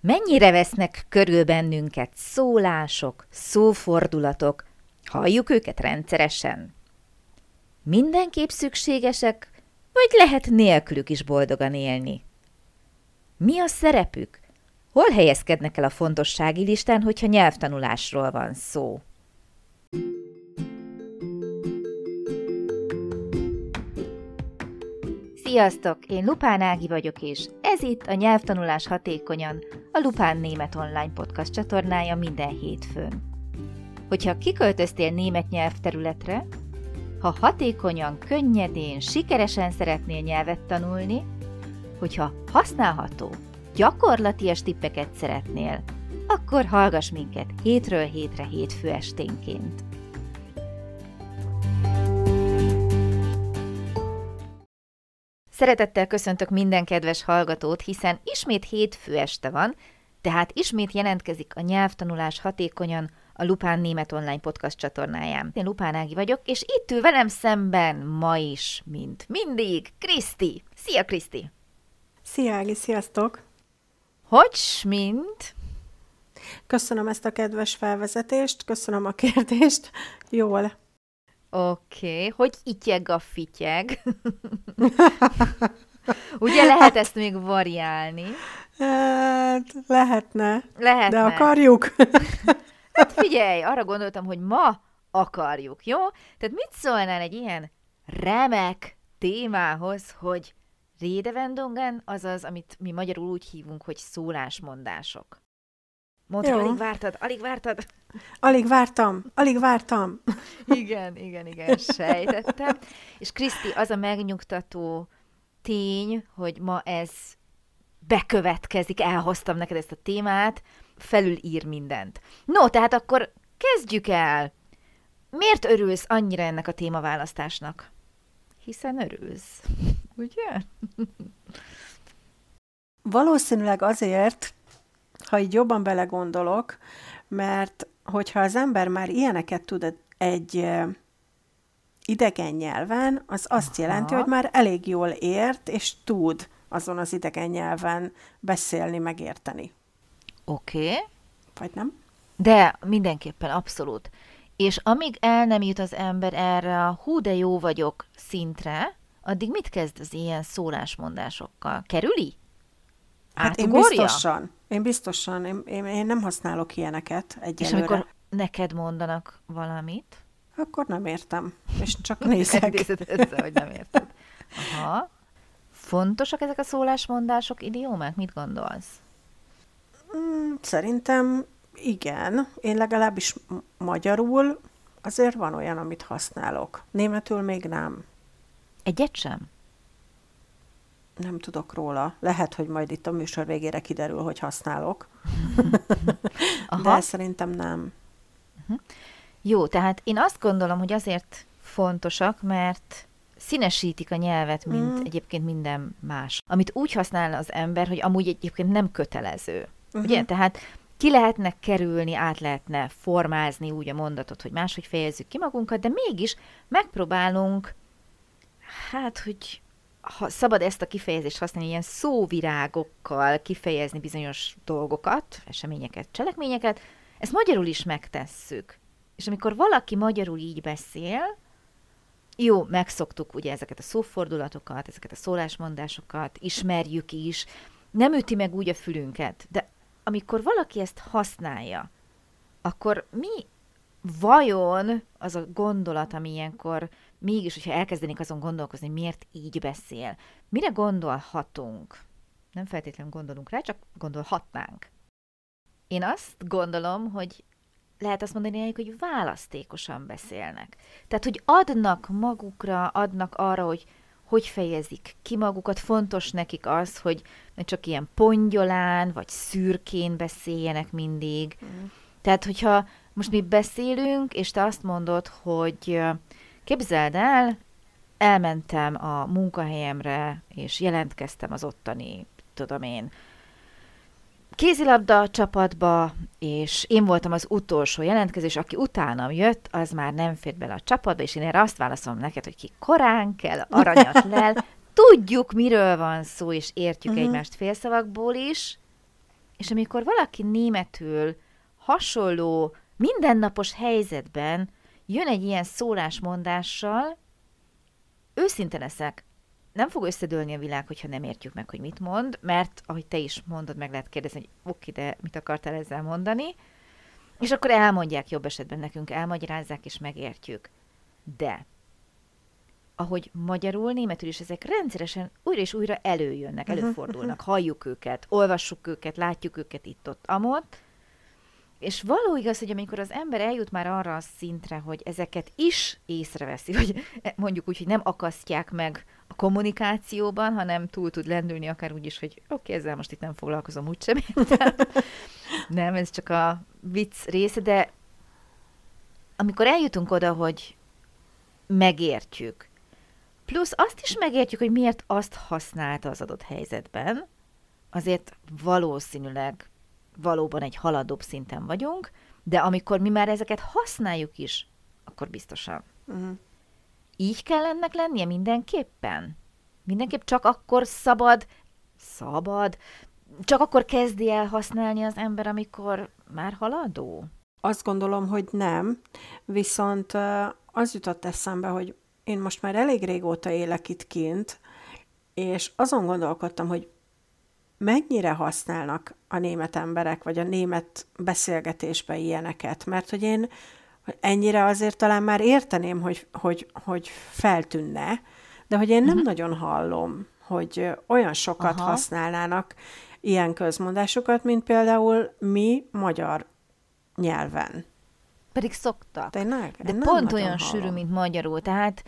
Mennyire vesznek körül bennünket szólások, szófordulatok, halljuk őket rendszeresen? Mindenképp szükségesek, vagy lehet nélkülük is boldogan élni? Mi a szerepük? Hol helyezkednek el a fontossági listán, hogyha nyelvtanulásról van szó? Sziasztok! Én Lupán Ági vagyok, és ez itt a Nyelvtanulás Hatékonyan, a Lupán Német Online Podcast csatornája minden hétfőn. Hogyha kiköltöztél német nyelvterületre, ha hatékonyan, könnyedén, sikeresen szeretnél nyelvet tanulni, hogyha használható, gyakorlatias tippeket szeretnél, akkor hallgass minket hétről hétre hétfő esténként. Szeretettel köszöntök minden kedves hallgatót, hiszen ismét hétfő este van, tehát ismét jelentkezik a nyelvtanulás hatékonyan a Lupán Német Online Podcast csatornáján. Én Lupán Ági vagyok, és itt ül velem szemben ma is, mint mindig, Kriszti. Szia, Kriszti! Szia, Ági, sziasztok! Hogy mint? Köszönöm ezt a kedves felvezetést, köszönöm a kérdést. Jól. Oké, okay. hogy ityeg a fityeg? Ugye lehet ezt még variálni? Hát, lehetne. Lehetne. De akarjuk? hát figyelj, arra gondoltam, hogy ma akarjuk, jó? Tehát mit szólnál egy ilyen remek témához, hogy Rédevendongen, azaz, amit mi magyarul úgy hívunk, hogy szólásmondások. Mondd, alig vártad, alig vártad. Alig vártam, alig vártam. igen, igen, igen, sejtettem. És Kriszti, az a megnyugtató tény, hogy ma ez bekövetkezik, elhoztam neked ezt a témát, felülír mindent. No, tehát akkor kezdjük el. Miért örülsz annyira ennek a témaválasztásnak? Hiszen örülsz, ugye? Valószínűleg azért, ha így jobban belegondolok, mert hogyha az ember már ilyeneket tud egy idegen nyelven, az azt Aha. jelenti, hogy már elég jól ért, és tud azon az idegen nyelven beszélni, megérteni. Oké. Okay. Vagy nem? De mindenképpen, abszolút. És amíg el nem jut az ember erre a hú de jó vagyok szintre, addig mit kezd az ilyen szólásmondásokkal? Kerüli? Hát én biztosan. Én biztosan. Én, én, én nem használok ilyeneket egyelőre. És amikor neked mondanak valamit? Akkor nem értem. És csak nézek. össze, hogy nem érted. Aha. Fontosak ezek a szólásmondások, idiómák? Mit gondolsz? Mm, szerintem igen. Én legalábbis magyarul azért van olyan, amit használok. Németül még nem. Egyet sem? Nem tudok róla. Lehet, hogy majd itt a műsor végére kiderül, hogy használok. Aha. De szerintem nem. Uh-huh. Jó, tehát én azt gondolom, hogy azért fontosak, mert színesítik a nyelvet, mint mm. egyébként minden más. Amit úgy használ az ember, hogy amúgy egyébként nem kötelező. Uh-huh. Ugye? Tehát ki lehetne kerülni, át lehetne formázni úgy a mondatot, hogy máshogy fejezzük ki magunkat, de mégis megpróbálunk, hát, hogy ha szabad ezt a kifejezést használni, ilyen szóvirágokkal kifejezni bizonyos dolgokat, eseményeket, cselekményeket, ezt magyarul is megtesszük. És amikor valaki magyarul így beszél, jó, megszoktuk ugye ezeket a szófordulatokat, ezeket a szólásmondásokat, ismerjük is, nem üti meg úgy a fülünket, de amikor valaki ezt használja, akkor mi vajon az a gondolat, ami ilyenkor mégis, hogyha elkezdenék azon gondolkozni, miért így beszél, mire gondolhatunk? Nem feltétlenül gondolunk rá, csak gondolhatnánk. Én azt gondolom, hogy lehet azt mondani, hogy választékosan beszélnek. Tehát, hogy adnak magukra, adnak arra, hogy hogy fejezik ki magukat, fontos nekik az, hogy ne csak ilyen pongyolán, vagy szürkén beszéljenek mindig. Mm. Tehát, hogyha most mi beszélünk, és te azt mondod, hogy képzeld el, elmentem a munkahelyemre, és jelentkeztem az ottani, tudom én, kézilabda csapatba, és én voltam az utolsó jelentkezés, aki utánam jött, az már nem fért bele a csapatba, és én erre azt válaszolom neked, hogy ki korán kell, aranyat lel, tudjuk, miről van szó, és értjük uh-huh. egymást félszavakból is, És amikor valaki németül hasonló, mindennapos helyzetben jön egy ilyen szólásmondással, őszinte leszek, nem fog összedőlni a világ, hogyha nem értjük meg, hogy mit mond, mert ahogy te is mondod, meg lehet kérdezni, hogy oké, de mit akartál ezzel mondani, és akkor elmondják jobb esetben nekünk, elmagyarázzák és megértjük. De ahogy magyarul, németül is ezek rendszeresen újra és újra előjönnek, uh-huh, előfordulnak, uh-huh. halljuk őket, olvassuk őket, látjuk őket itt-ott, amott, és való igaz, hogy amikor az ember eljut már arra a szintre, hogy ezeket is észreveszi, hogy mondjuk úgy, hogy nem akasztják meg a kommunikációban, hanem túl tud lendülni akár úgy is, hogy oké, okay, ezzel most itt nem foglalkozom úgysem. nem, ez csak a vicc része, de amikor eljutunk oda, hogy megértjük, plusz azt is megértjük, hogy miért azt használta az adott helyzetben, azért valószínűleg valóban egy haladóbb szinten vagyunk, de amikor mi már ezeket használjuk is, akkor biztosan. Uh-huh. Így kell ennek lennie mindenképpen? Mindenképp csak akkor szabad, szabad, csak akkor kezdi el használni az ember, amikor már haladó? Azt gondolom, hogy nem, viszont az jutott eszembe, hogy én most már elég régóta élek itt kint, és azon gondolkodtam, hogy mennyire használnak a német emberek, vagy a német beszélgetésbe ilyeneket, mert hogy én ennyire azért talán már érteném, hogy, hogy, hogy feltűnne, de hogy én nem uh-huh. nagyon hallom, hogy olyan sokat Aha. használnának ilyen közmondásokat, mint például mi magyar nyelven. Pedig szoktak. Tényleg? De pont olyan hallom. sűrű, mint magyarul. Tehát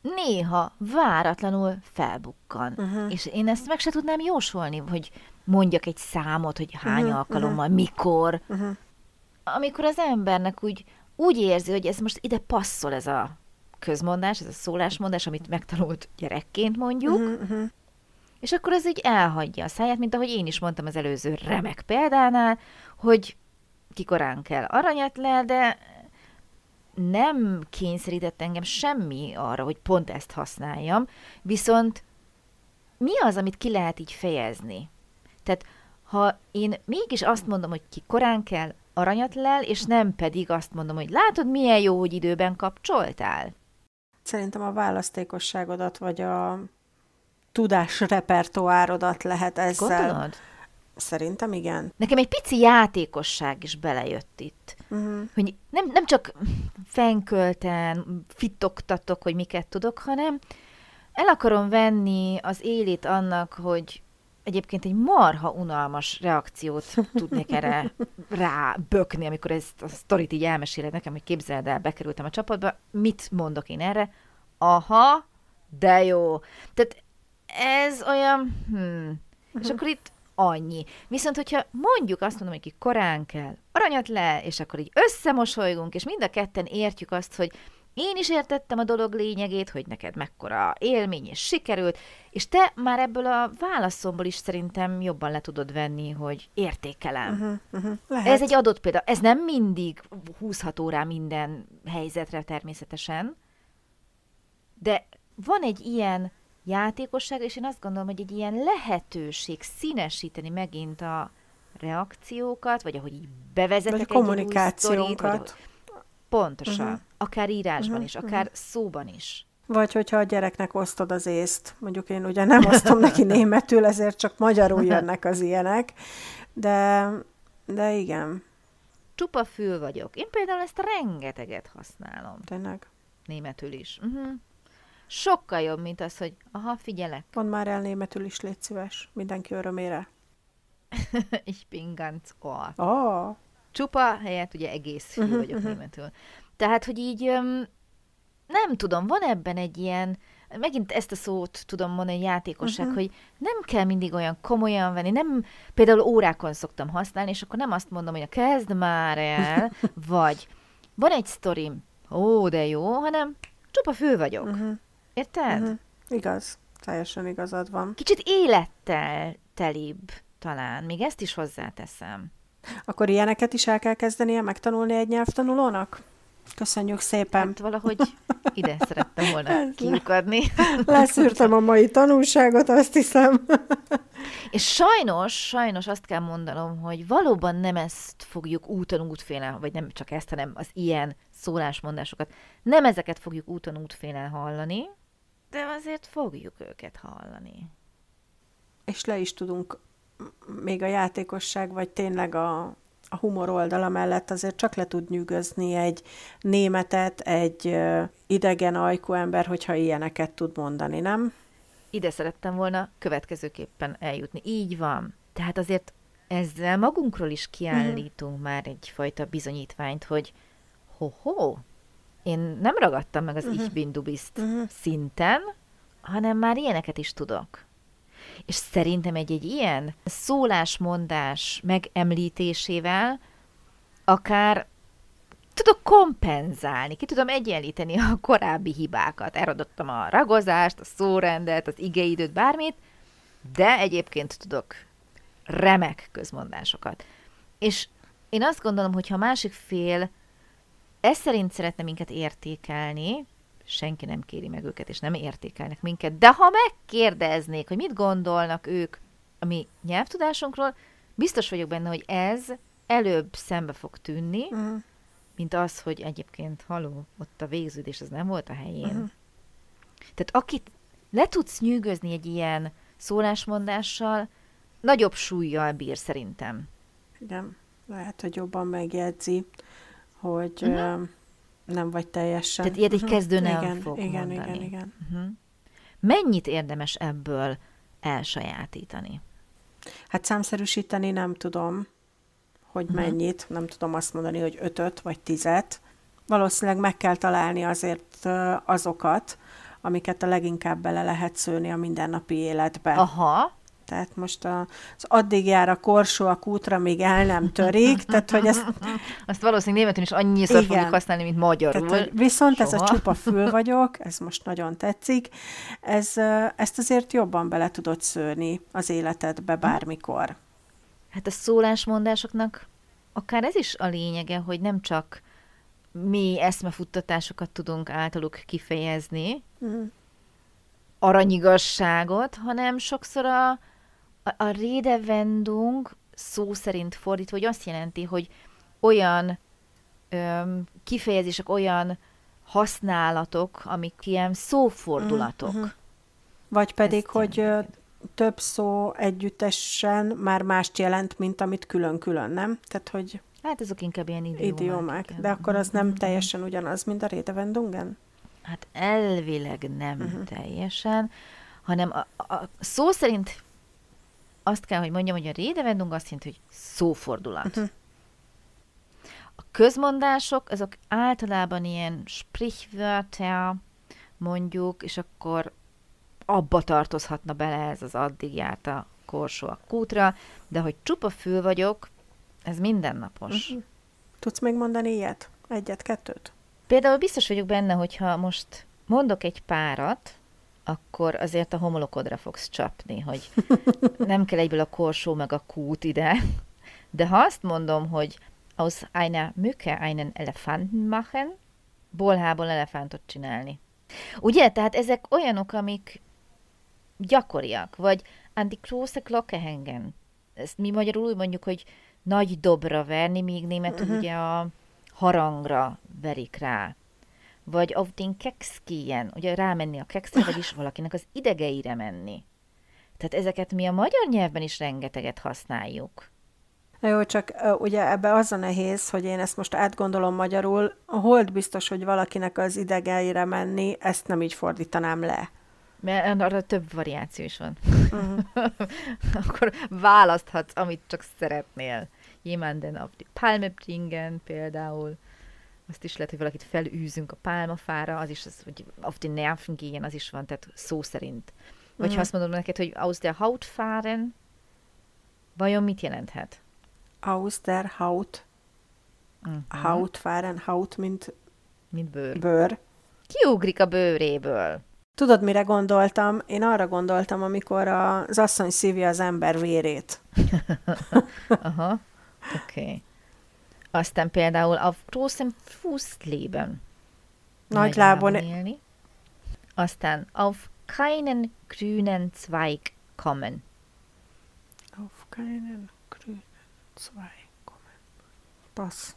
néha váratlanul felbukkan. Uh-huh. És én ezt meg se tudnám jósolni, hogy mondjak egy számot, hogy hány uh-huh, alkalommal, uh-huh. mikor. Uh-huh. Amikor az embernek úgy, úgy érzi, hogy ez most ide passzol ez a közmondás, ez a szólásmondás, amit megtanult gyerekként mondjuk, uh-huh. és akkor ez így elhagyja a száját, mint ahogy én is mondtam az előző remek példánál, hogy kikorán kell aranyat le, de nem kényszerített engem semmi arra, hogy pont ezt használjam, viszont mi az, amit ki lehet így fejezni? Tehát ha én mégis azt mondom, hogy ki korán kell, aranyat lel, és nem pedig azt mondom, hogy látod, milyen jó, hogy időben kapcsoltál? Szerintem a választékosságodat, vagy a tudás repertoárodat lehet ezzel. Gondolod? Szerintem igen. Nekem egy pici játékosság is belejött itt. Uh-huh. Hogy nem, nem csak fenkölten fitoktatok, hogy miket tudok, hanem el akarom venni az élét annak, hogy egyébként egy marha unalmas reakciót tudnék erre rá bökni, amikor ezt a sztorit így elmeséled nekem, hogy képzeld el, bekerültem a csapatba, mit mondok én erre? Aha, de jó. Tehát ez olyan, hmm. Uh-huh. És mhm. akkor itt annyi. Viszont, hogyha mondjuk azt mondom, hogy ki korán kell, aranyat le, és akkor így összemosolygunk, és mind a ketten értjük azt, hogy én is értettem a dolog lényegét, hogy neked mekkora élmény és sikerült, és te már ebből a válaszomból is szerintem jobban le tudod venni, hogy értékelem. Uh-huh, uh-huh, Ez egy adott példa. Ez nem mindig húzható rá minden helyzetre természetesen, de van egy ilyen játékosság, és én azt gondolom, hogy egy ilyen lehetőség színesíteni megint a reakciókat, vagy ahogy így bevezetek vagy egy kommunikációkat. Új sztorit, vagy Pontosan. Uh-huh. Akár írásban uh-huh. is, akár uh-huh. szóban is. Vagy hogyha a gyereknek osztod az észt, mondjuk én ugye nem osztom neki németül, ezért csak magyarul jönnek az ilyenek, de, de igen. Csupa fül vagyok. Én például ezt rengeteget használom. Tényleg? Németül is. Uh-huh. Sokkal jobb, mint az, hogy aha, figyelek. Mondd már el németül is, légy szíves, mindenki örömére. ich bin ganz ohr. Oh. Csupa helyett ugye egész fű uh-huh, vagyok uh-huh. németül. Tehát, hogy így nem tudom, van ebben egy ilyen, megint ezt a szót tudom mondani, játékosság, uh-huh. hogy nem kell mindig olyan komolyan venni, nem, például órákon szoktam használni, és akkor nem azt mondom, hogy a kezd már el, vagy van egy sztorim, ó, de jó, hanem csupa fő vagyok. Uh-huh. Érted? Uh-huh. Igaz, teljesen igazad van. Kicsit élettel telibb talán, még ezt is hozzáteszem. Akkor ilyeneket is el kell kezdenie megtanulni egy nyelvtanulónak? Köszönjük szépen. Hát valahogy ide szerettem volna kiukadni. Leszűrtem a mai tanulságot, azt hiszem. És sajnos, sajnos azt kell mondanom, hogy valóban nem ezt fogjuk úton útfélen, vagy nem csak ezt, hanem az ilyen szólásmondásokat, nem ezeket fogjuk úton útfélen hallani, de azért fogjuk őket hallani. És le is tudunk még a játékosság, vagy tényleg a, a humor oldala mellett azért csak le tud nyűgözni egy németet, egy idegen ajkú ember, hogyha ilyeneket tud mondani, nem? Ide szerettem volna következőképpen eljutni. Így van. Tehát azért ezzel magunkról is kiállítunk uh-huh. már egyfajta bizonyítványt, hogy ho-ho, én nem ragadtam meg az uh-huh. ich bin du bist uh-huh. szinten, hanem már ilyeneket is tudok. És szerintem egy-egy ilyen szólásmondás megemlítésével akár tudok kompenzálni, ki tudom egyenlíteni a korábbi hibákat. Eladottam a ragozást, a szórendet, az igeidőt, bármit, de egyébként tudok remek közmondásokat. És én azt gondolom, hogy ha másik fél ez szerint szeretne minket értékelni, senki nem kéri meg őket, és nem értékelnek minket, de ha megkérdeznék, hogy mit gondolnak ők a mi nyelvtudásunkról, biztos vagyok benne, hogy ez előbb szembe fog tűnni, uh-huh. mint az, hogy egyébként haló, ott a végződés az nem volt a helyén. Uh-huh. Tehát akit le tudsz nyűgözni egy ilyen szólásmondással, nagyobb súlyjal bír szerintem. Igen, lehet, hogy jobban megjegyzi hogy uh-huh. nem vagy teljesen. Tehát ilyet egy uh-huh. igen, fog igen, mondani. Igen, igen, uh-huh. Mennyit érdemes ebből elsajátítani? Hát számszerűsíteni nem tudom, hogy uh-huh. mennyit. Nem tudom azt mondani, hogy ötöt vagy tizet. Valószínűleg meg kell találni azért azokat, amiket a leginkább bele lehet szőni a mindennapi életbe. Aha. Tehát most a, az addig jár a korsó a kútra, még el nem törik, tehát hogy ezt... Azt valószínűleg németül is annyiszor igen. fogjuk használni, mint magyarul. Tehát, hogy viszont Soha. ez a csupa fül vagyok, ez most nagyon tetszik, ez, ezt azért jobban bele tudod szőni az életedbe bármikor. Hát a szólásmondásoknak akár ez is a lényege, hogy nem csak mi eszmefuttatásokat tudunk általuk kifejezni, mm. aranyigasságot, hanem sokszor a, a, a Redewendung szó szerint fordítva, hogy azt jelenti, hogy olyan öm, kifejezések, olyan használatok, amik ilyen szófordulatok. Mm-hmm. Vagy pedig, Ezt hogy jelenti. több szó együttesen már mást jelent, mint amit külön-külön, nem? Tehát, hogy... Hát azok inkább ilyen idiómák. idiómák de akkor az nem teljesen ugyanaz, mint a Redewendungen? Hát elvileg nem uh-huh. teljesen, hanem a, a szó szerint azt kell, hogy mondjam, hogy a Redewendung azt jelenti, hogy szófordulat. Uh-huh. A közmondások, azok általában ilyen Sprichwörter, mondjuk, és akkor abba tartozhatna bele ez az addig járt a korsó a kútra, de hogy csupa fül vagyok, ez mindennapos. Uh-huh. Tudsz még mondani ilyet? Egyet, kettőt? Például biztos vagyok benne, hogyha most mondok egy párat, akkor azért a homolokodra fogsz csapni, hogy nem kell egyből a korsó meg a kút ide. De ha azt mondom, hogy aus einer Mücke einen Elefanten machen, bolhából elefántot csinálni. Ugye? Tehát ezek olyanok, amik gyakoriak, vagy an die große Glocke hängen. Ezt mi magyarul úgy mondjuk, hogy nagy dobra verni, míg németül uh-huh. ugye a harangra verik rá vagy auf den Keks gehen, ugye rámenni a kekszre, vagyis valakinek az idegeire menni. Tehát ezeket mi a magyar nyelvben is rengeteget használjuk. Na jó, csak uh, ugye ebbe az a nehéz, hogy én ezt most átgondolom magyarul, a hold biztos, hogy valakinek az idegeire menni, ezt nem így fordítanám le. Mert arra több variáció is van. Uh-huh. Akkor választhatsz, amit csak szeretnél. Jemanden auf die Palme bringen például azt is lehet, hogy valakit felűzünk a pálmafára, az is, az, hogy auf die Nerven gehen, az is van, tehát szó szerint. Vagy mm. ha azt mondom neked, hogy aus der Haut fahren, vajon mit jelenthet? Aus der Haut. Uh-huh. Haut fahren, Haut, mint, mint bőr. bőr. Kiugrik a bőréből. Tudod, mire gondoltam? Én arra gondoltam, amikor az asszony szívja az ember vérét. Aha, oké. Okay. Aztán például a großen Fußleben. Nagy lábon. Élni. Aztán auf keinen grünen Zweig kommen. Auf keinen grünen Zweig kommen. Passz.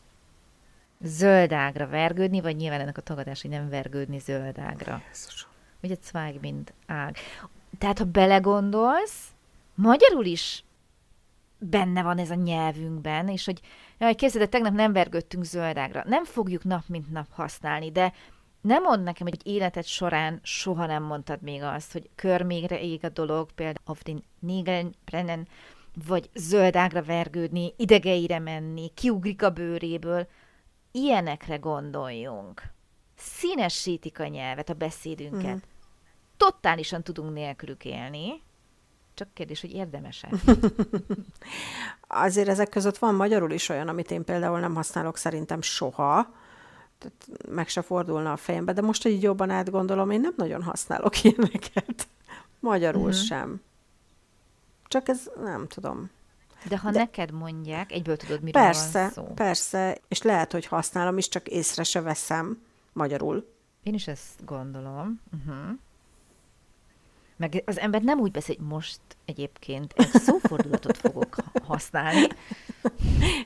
Zöldágra vergődni, vagy nyilván ennek a tagadás, hogy nem vergődni zöldágra. Jézusom. Ugye Zweig, mint ág. Tehát, ha belegondolsz, magyarul is benne van ez a nyelvünkben, és hogy jaj, képzeld, tegnap nem vergődtünk zöldágra. Nem fogjuk nap mint nap használni, de nem mond nekem, hogy életed során soha nem mondtad még azt, hogy körmégre ég a dolog, például auf den Nägeln brennen, vagy zöldágra vergődni, idegeire menni, kiugrik a bőréből. Ilyenekre gondoljunk. Színesítik a nyelvet, a beszédünket. Uh-huh. Totálisan tudunk nélkülük élni, csak kérdés, hogy érdemese. Azért ezek között van magyarul is olyan, amit én például nem használok szerintem soha, tehát meg se fordulna a fejembe, de most, hogy így jobban átgondolom, én nem nagyon használok ilyeneket. Magyarul uh-huh. sem. Csak ez nem tudom. De ha de... neked mondják, egyből tudod, miről persze, van szó. Persze, és lehet, hogy használom is, csak észre se veszem magyarul. Én is ezt gondolom. Uh-huh. Meg az ember nem úgy beszél, hogy most egyébként egy szófordulatot fogok használni.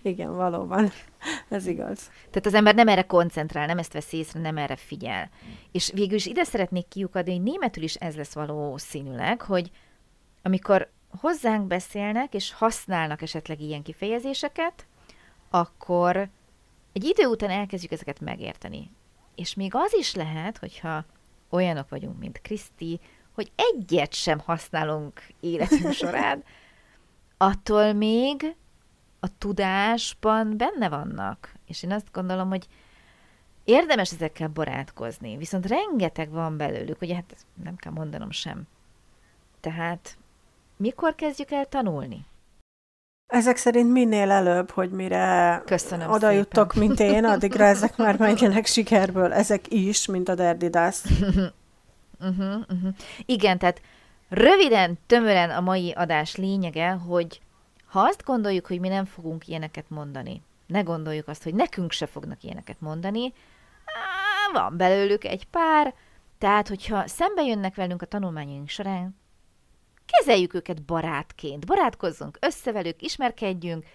Igen, valóban. Ez igaz. Tehát az ember nem erre koncentrál, nem ezt vesz észre, nem erre figyel. És végül is ide szeretnék kiukadni, hogy németül is ez lesz valószínűleg, hogy amikor hozzánk beszélnek, és használnak esetleg ilyen kifejezéseket, akkor egy idő után elkezdjük ezeket megérteni. És még az is lehet, hogyha olyanok vagyunk, mint Kriszti, hogy egyet sem használunk életünk során, attól még a tudásban benne vannak. És én azt gondolom, hogy érdemes ezekkel barátkozni, viszont rengeteg van belőlük, ugye hát nem kell mondanom sem. Tehát mikor kezdjük el tanulni? Ezek szerint minél előbb, hogy mire Köszönöm oda juttok, mint én, addigra ezek már menjenek sikerből. Ezek is, mint a Derdidas. Uh-huh, uh-huh. Igen, tehát röviden, tömören a mai adás lényege, hogy ha azt gondoljuk, hogy mi nem fogunk ilyeneket mondani, ne gondoljuk azt, hogy nekünk se fognak ilyeneket mondani, van belőlük egy pár, tehát hogyha szembe jönnek velünk a tanulmányaink során, kezeljük őket barátként, barátkozzunk össze velük, ismerkedjünk,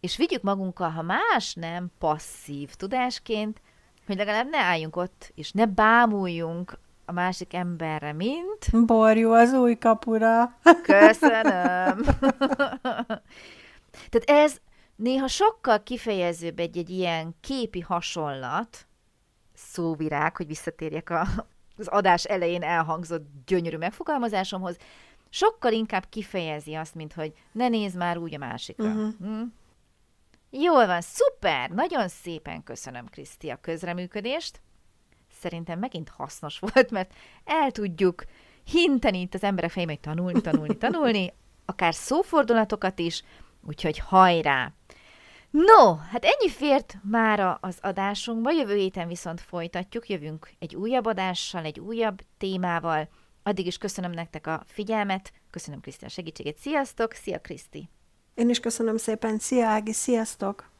és vigyük magunkkal, ha más nem, passzív tudásként, hogy legalább ne álljunk ott, és ne bámuljunk a másik emberre, mint... Borjú az új kapura. Köszönöm. Tehát ez néha sokkal kifejezőbb egy-egy ilyen képi hasonlat, szóvirág, hogy visszatérjek a, az adás elején elhangzott gyönyörű megfogalmazásomhoz, sokkal inkább kifejezi azt, mint hogy ne nézz már úgy a másikra. Uh-huh. Hm? Jól van, szuper! Nagyon szépen köszönöm, Kriszti, a közreműködést szerintem megint hasznos volt, mert el tudjuk hinteni itt az emberek fejében, hogy tanulni, tanulni, tanulni, akár szófordulatokat is, úgyhogy hajrá! No, hát ennyi fért már az adásunkba, jövő héten viszont folytatjuk, jövünk egy újabb adással, egy újabb témával. Addig is köszönöm nektek a figyelmet, köszönöm Kriszti a segítségét, sziasztok, szia Kriszti! Én is köszönöm szépen, szia Ági, sziasztok!